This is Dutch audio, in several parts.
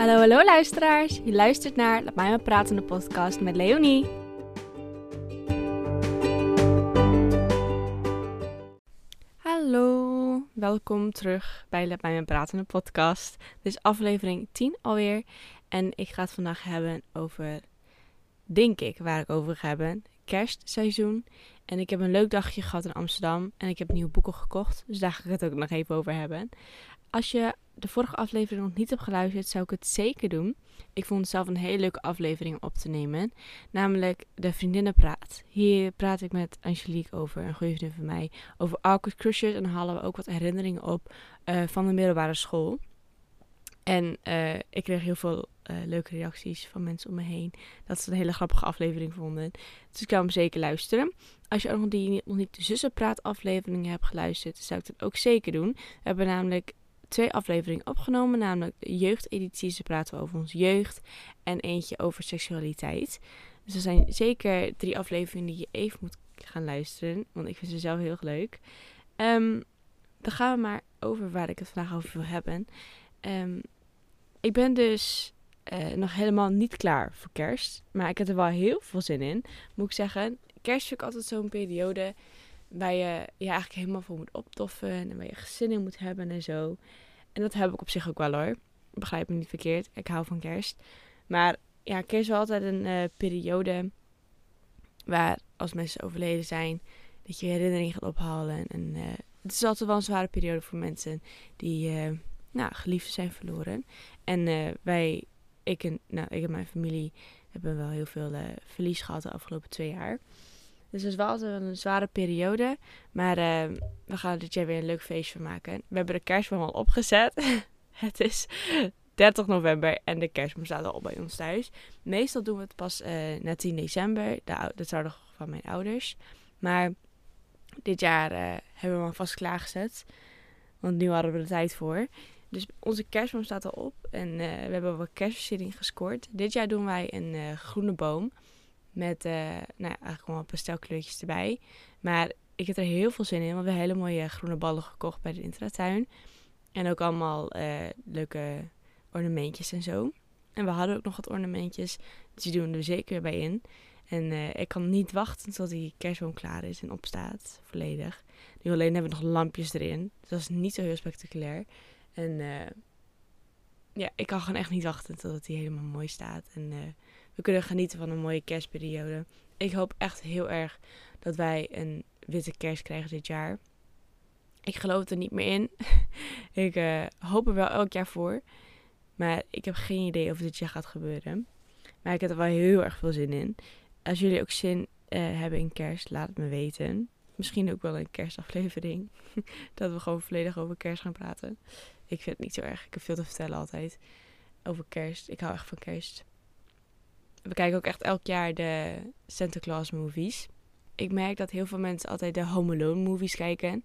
Hallo, hallo luisteraars. Je luistert naar Laat mij maar praten de podcast met Leonie. Hallo, welkom terug bij Laat mij maar praten de podcast. Dit is aflevering 10 alweer en ik ga het vandaag hebben over, denk ik, waar ik over ga hebben, kerstseizoen. En ik heb een leuk dagje gehad in Amsterdam en ik heb nieuwe boeken gekocht, dus daar ga ik het ook nog even over hebben. Als je de vorige aflevering nog niet hebt geluisterd, zou ik het zeker doen. Ik vond het zelf een hele leuke aflevering op te nemen. Namelijk de Vriendinnenpraat. Hier praat ik met Angelique over, een goede vriendin van mij, over awkward crushes. En dan halen we ook wat herinneringen op uh, van de middelbare school. En uh, ik kreeg heel veel uh, leuke reacties van mensen om me heen. Dat ze een hele grappige aflevering vonden. Dus ik kan hem zeker luisteren. Als je ook nog, die, nog niet de Zussenpraat afleveringen hebt geluisterd, zou ik dat ook zeker doen. We hebben namelijk twee afleveringen opgenomen, namelijk de jeugdedities. Ze praten over onze jeugd en eentje over seksualiteit. Dus er zijn zeker drie afleveringen die je even moet gaan luisteren, want ik vind ze zelf heel leuk. Um, dan gaan we maar over waar ik het vandaag over wil hebben. Um, ik ben dus uh, nog helemaal niet klaar voor kerst, maar ik heb er wel heel veel zin in, moet ik zeggen. Kerst vind ik altijd zo'n periode waar je je eigenlijk helemaal voor moet optoffen en waar je gezin in moet hebben en zo. En dat heb ik op zich ook wel hoor. Begrijp me niet verkeerd. Ik hou van kerst. Maar ja, kerst is altijd een uh, periode waar als mensen overleden zijn, dat je herinneringen gaat ophalen. En uh, het is altijd wel een zware periode voor mensen die uh, nou, geliefden zijn verloren. En wij, ik en, nou, ik en mijn familie, hebben wel heel veel verlies gehad de afgelopen twee jaar. Dus het is wel een zware periode. Maar uh, we gaan dit jaar weer een leuk feestje van maken. We hebben de kerstboom al opgezet. het is 30 november en de kerstboom staat al bij ons thuis. Meestal doen we het pas uh, na 10 december. De, de trouwdag van mijn ouders. Maar dit jaar uh, hebben we hem alvast klaargezet. Want nu hadden we er tijd voor. Dus onze kerstboom staat al op. En we hebben wat kerstversiering gescoord. Dit jaar doen wij een groene boom. Met uh, nou ja, eigenlijk allemaal pastelkleurtjes erbij. Maar ik heb er heel veel zin in. We hebben hele mooie groene ballen gekocht bij de intratuin. En ook allemaal uh, leuke ornamentjes en zo. En we hadden ook nog wat ornamentjes. Dus die doen we er zeker bij in. En uh, ik kan niet wachten tot die kerstboom klaar is en opstaat. Volledig. Nu alleen hebben we nog lampjes erin. Dus dat is niet zo heel spectaculair. En ja, ik kan gewoon echt niet wachten totdat die helemaal mooi staat. En we kunnen genieten van een mooie kerstperiode. Ik hoop echt heel erg dat wij een witte kerst krijgen dit jaar. Ik geloof er niet meer in. ik uh, hoop er wel elk jaar voor. Maar ik heb geen idee of dit jaar gaat gebeuren. Maar ik heb er wel heel erg veel zin in. Als jullie ook zin uh, hebben in kerst, laat het me weten. Misschien ook wel een kerstaflevering. dat we gewoon volledig over kerst gaan praten. Ik vind het niet zo erg. Ik heb veel te vertellen altijd over kerst. Ik hou echt van kerst we kijken ook echt elk jaar de Santa Claus movies. Ik merk dat heel veel mensen altijd de Home Alone movies kijken.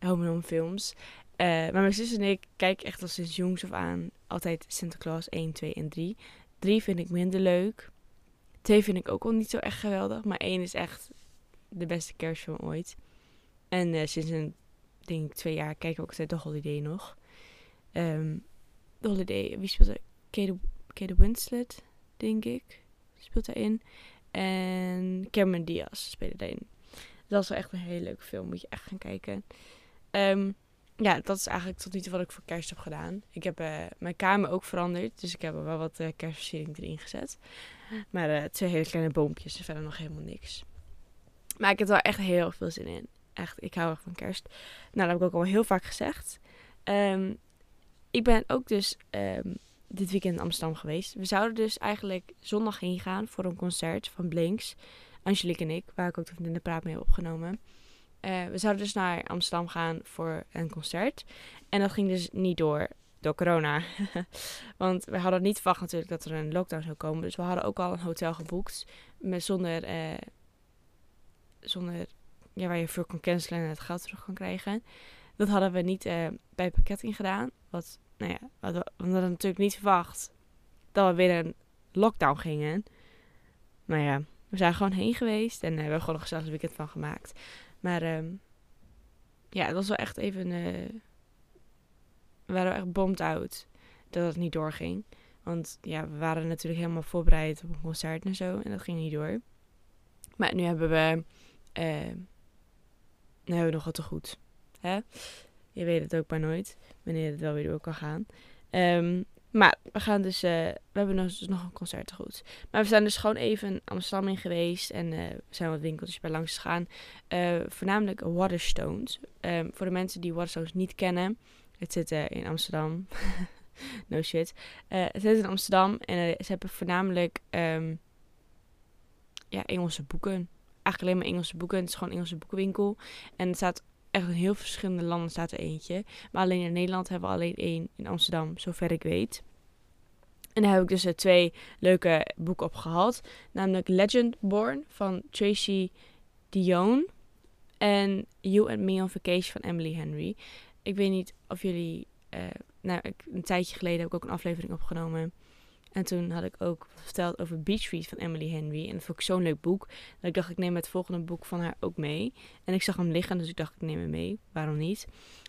Home Alone films. Uh, maar mijn zus en ik kijken echt al sinds jongs af aan altijd Santa Claus 1, 2 en 3. 3 vind ik minder leuk. 2 vind ik ook al niet zo echt geweldig. Maar 1 is echt de beste kerstfilm ooit. En uh, sinds een, denk twee jaar kijken we ook altijd The Holiday nog. Um, The Holiday, wie speelt er? Kate, Kate Winslet, denk ik speelt daarin. En Cameron Diaz speelt daarin. Dat is wel echt een hele leuke film. Moet je echt gaan kijken. Um, ja, dat is eigenlijk tot nu toe wat ik voor kerst heb gedaan. Ik heb uh, mijn kamer ook veranderd. Dus ik heb er wel wat uh, kerstversiering erin gezet. Maar uh, twee hele kleine boompjes. En verder nog helemaal niks. Maar ik heb er wel echt heel veel zin in. Echt, ik hou erg van kerst. Nou, dat heb ik ook al heel vaak gezegd. Um, ik ben ook dus um, dit weekend in Amsterdam geweest. We zouden dus eigenlijk zondag heen gaan voor een concert van Blinks. Angelique en ik, waar ik ook de praat mee heb opgenomen. Uh, we zouden dus naar Amsterdam gaan voor een concert. En dat ging dus niet door, door corona. Want we hadden niet verwacht natuurlijk dat er een lockdown zou komen. Dus we hadden ook al een hotel geboekt. Met zonder, uh, zonder ja, waar je voor kan cancelen en het geld terug kan krijgen. Dat hadden we niet uh, bij het pakket ingedaan. Wat nou ja, we hadden, natuurlijk niet verwacht dat we weer een lockdown gingen. Maar ja, we zijn gewoon heen geweest en uh, we hebben gewoon een gezellig weekend van gemaakt. Maar um, ja, het was wel echt even. Uh, we waren echt bomd out dat het niet doorging. Want ja, we waren natuurlijk helemaal voorbereid op een concert en zo. En dat ging niet door. Maar nu hebben we... Uh, nu hebben we nog wat te goed. Hè? Je weet het ook maar nooit. Wanneer het wel weer door kan gaan. Um, maar we gaan dus, uh, we hebben dus nog een concert te goed. Maar we zijn dus gewoon even Amsterdam in geweest en uh, we zijn wat winkeltjes bij langs gegaan. Uh, voornamelijk Waterstones. Um, voor de mensen die Waterstones niet kennen, het zit in Amsterdam. no shit. het zit in Amsterdam en ze hebben voornamelijk um, ja, Engelse boeken. Eigenlijk alleen maar Engelse boeken. Het is gewoon een Engelse boekenwinkel. En het staat echt in heel verschillende landen staat er eentje. Maar alleen in Nederland hebben we alleen één in Amsterdam, zover ik weet. En daar heb ik dus uh, twee leuke boeken op gehad. Namelijk Legend Born van Tracy Dion. En You and Me on Vacation van Emily Henry. Ik weet niet of jullie... Uh, nou, ik, een tijdje geleden heb ik ook een aflevering opgenomen en toen had ik ook verteld over Beach Read van Emily Henry. En dat vond ik zo'n leuk boek. Dat ik dacht, ik neem het volgende boek van haar ook mee. En ik zag hem liggen, dus ik dacht, ik neem hem mee. Waarom niet?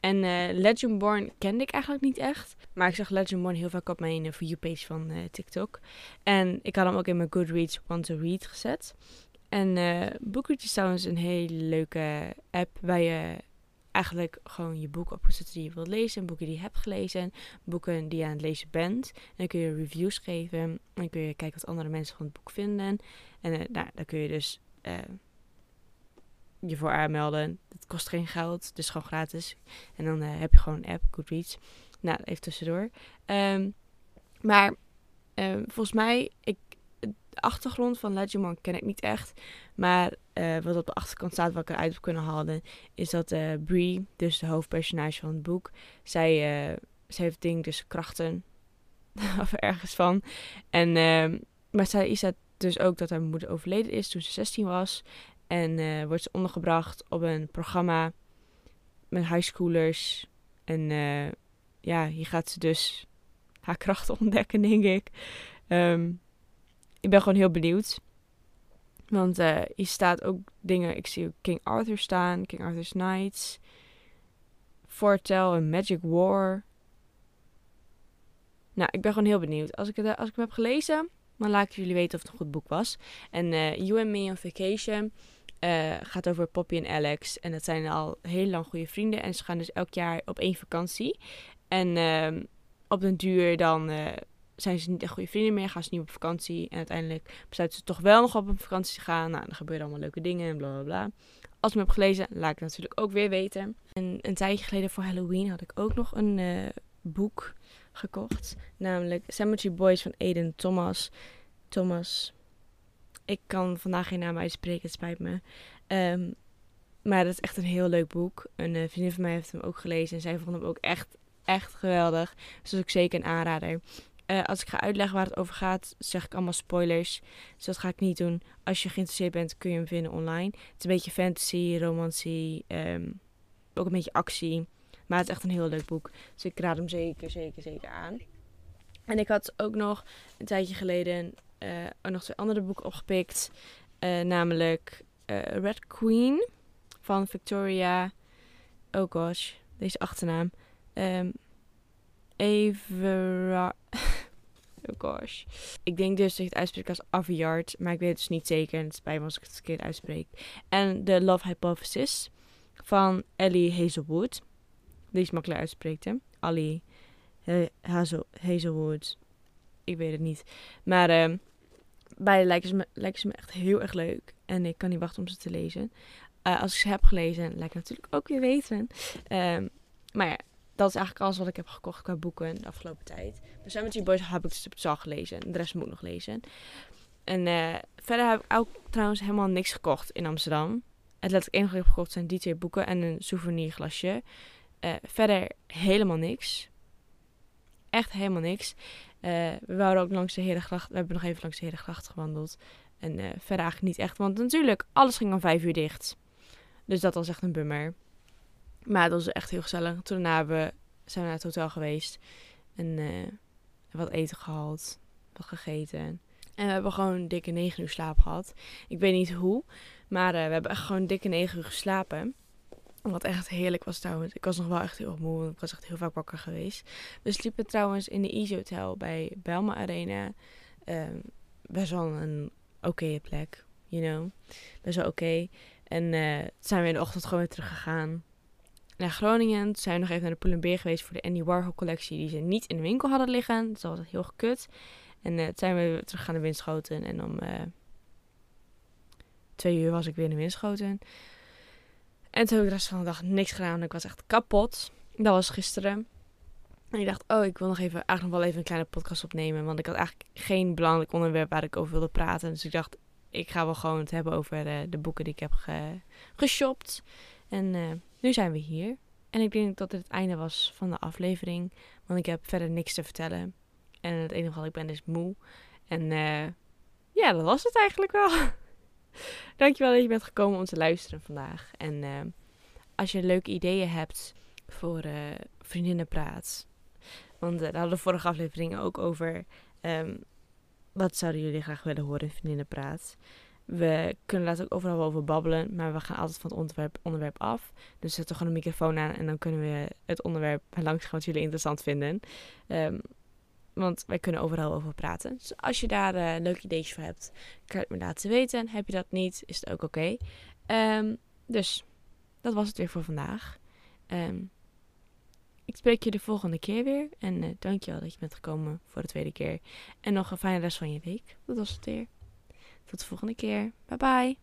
En uh, Legendborn kende ik eigenlijk niet echt. Maar ik zag Legendborn heel vaak op mijn uh, For You page van uh, TikTok. En ik had hem ook in mijn Goodreads Want to Read gezet. En uh, Bookread is trouwens een hele leuke app waar je eigenlijk gewoon je boek opgezet die je wilt lezen. Boeken die je hebt gelezen. Boeken die je aan het lezen bent. En dan kun je reviews geven. En dan kun je kijken wat andere mensen van het boek vinden. En uh, nou, dan kun je dus uh, je voor aanmelden. Dat kost geen geld. Het is gewoon gratis. En dan uh, heb je gewoon een app, Goodreads. Nou, even tussendoor. Um, maar volgens mij, ik de achtergrond van Legendborn ken ik niet echt. Maar uh, wat op de achterkant staat, wat ik eruit heb kunnen halen, is dat uh, Brie, dus de hoofdpersonage van het boek, zij, uh, zij heeft ding dus krachten. of ergens van. En, uh, maar zij is het dus ook dat haar moeder overleden is toen ze 16 was. En wordt ze ondergebracht op een programma met highschoolers. En ja, hier gaat ze dus haar krachten ontdekken, denk ik. Um, ik ben gewoon heel benieuwd. Want uh, hier staat ook dingen. Ik zie ook King Arthur staan. King Arthur's Knights. Foretell en Magic War. Nou, ik ben gewoon heel benieuwd. Als ik, het, als ik hem heb gelezen, dan laat ik jullie weten of het een goed boek was. En uh, You and Me on Vacation uh, gaat over Poppy en Alex. En dat zijn al heel lang goede vrienden. En ze gaan dus elk jaar op één vakantie. En uh, op den duur dan zijn ze niet echt goede vrienden meer, gaan ze niet op vakantie. En uiteindelijk besluiten ze toch wel nog op een vakantie te gaan. Nou, dan gebeuren allemaal leuke dingen en bla bla bla. Als ik hem heb gelezen, laat ik het natuurlijk ook weer weten. En een tijdje geleden voor Halloween had ik ook nog een uh, boek gekocht. Namelijk Cemetery Boys van Aiden Thomas. Thomas. Ik kan vandaag geen naam uitspreken, het spijt me. Um, maar dat is echt een heel leuk boek. Een uh, vriendin van mij heeft hem ook gelezen en zij vond hem ook echt, echt geweldig. Dus dat is ook zeker een aanrader. Uh, als ik ga uitleggen waar het over gaat, zeg ik allemaal spoilers. Dus dat ga ik niet doen. Als je geïnteresseerd bent, kun je hem vinden online. Het is een beetje fantasy, romantie, um, ook een beetje actie. Maar het is echt een heel leuk boek. Dus ik raad hem zeker, zeker, zeker aan. En ik had ook nog een tijdje geleden ook nog twee andere boeken opgepikt. Uh, namelijk Red Queen van Victoria. Oh gosh, deze achternaam. Um, Evera... oh gosh. Ik denk dus dat je het uitspreekt als Aviard, maar ik weet het dus niet zeker. En het bij me als ik het verkeerd uitspreek. En de Love Hypothesis van Ellie Hazelwood. Die is makkelijk uitspreekt, hè. Hazel, Hazelwood. Ik weet het niet. Maar uh, beide lijken ze, me, lijken ze me echt heel erg leuk. En ik kan niet wachten om ze te lezen. Uh, als ik ze heb gelezen, lijkt het natuurlijk ook weer weten. Um, maar ja, dat is eigenlijk alles wat ik heb gekocht qua boeken de afgelopen tijd. De Cemetery Boys heb ik dus al gelezen. En de rest moet ik nog lezen. En uh, verder heb ik ook trouwens helemaal niks gekocht in Amsterdam. Het letterlijk enige ik heb gekocht zijn die twee boeken en een souvenirglasje. Uh, verder helemaal niks. Echt helemaal niks. Uh, we waren ook langs de Herengracht. We hebben nog even langs de Herengracht gewandeld. En verder eigenlijk niet echt. Want natuurlijk, alles ging om vijf uur dicht. Dus dat was echt een bummer. Maar dat was echt heel gezellig. Toen daarna we, zijn we naar het hotel geweest. En uh, wat eten gehaald. Wat gegeten. En we hebben gewoon dikke negen uur slaap gehad. Ik weet niet hoe. Maar uh, we hebben echt gewoon dikke negen uur geslapen. Wat echt heerlijk was trouwens. Ik was nog wel echt heel moe. Ik was echt heel vaak wakker geweest. We sliepen trouwens in de Easy Hotel bij Belma Arena. Um, best wel een oké plek, you know. Best wel oké. En uh, zijn we in de ochtend gewoon weer teruggegaan naar Groningen. Toen zijn we nog even naar de Pull&Bear geweest voor de Andy Warhol collectie die ze niet in de winkel hadden liggen. Dat was heel gekut. En uh, toen zijn we terug naar Winschoten en om uh, twee uur was ik weer de Winschoten. En toen heb ik de rest van de dag niks gedaan. Ik was echt kapot. Dat was gisteren. En ik dacht, oh, ik wil nog even, eigenlijk nog wel even een kleine podcast opnemen. Want ik had eigenlijk geen belangrijk onderwerp waar ik over wilde praten. Dus ik dacht, ik ga wel gewoon het hebben over uh, de boeken die ik heb ge geshopt. En nu zijn we hier. En ik denk dat dit het einde was van de aflevering. Want ik heb verder niks te vertellen. En het enige wat ik ben is moe. En uh, ja, dat was het eigenlijk wel. Dankjewel dat je bent gekomen om te luisteren vandaag. En uh, als je leuke ideeën hebt voor uh, vriendinnenpraat. Want daar hadden de vorige afleveringen ook over. Um, wat zouden jullie graag willen horen in vriendinnenpraat? We kunnen later ook overal over babbelen, maar we gaan altijd van het onderwerp, onderwerp af. Dus zetten gewoon een microfoon aan en dan kunnen we het onderwerp langs gaan wat jullie interessant vinden. Um, want wij kunnen overal over praten. Dus als je daar uh, leuke ideeën voor hebt, kan je het me laten weten. Heb je dat niet, is het ook oké. Um, dus dat was het weer voor vandaag. Um, ik spreek je de volgende keer weer. En uh, dankjewel dat je bent gekomen voor de tweede keer. En nog een fijne rest van je week. Dat was het weer. Tot de volgende keer. Bye bye.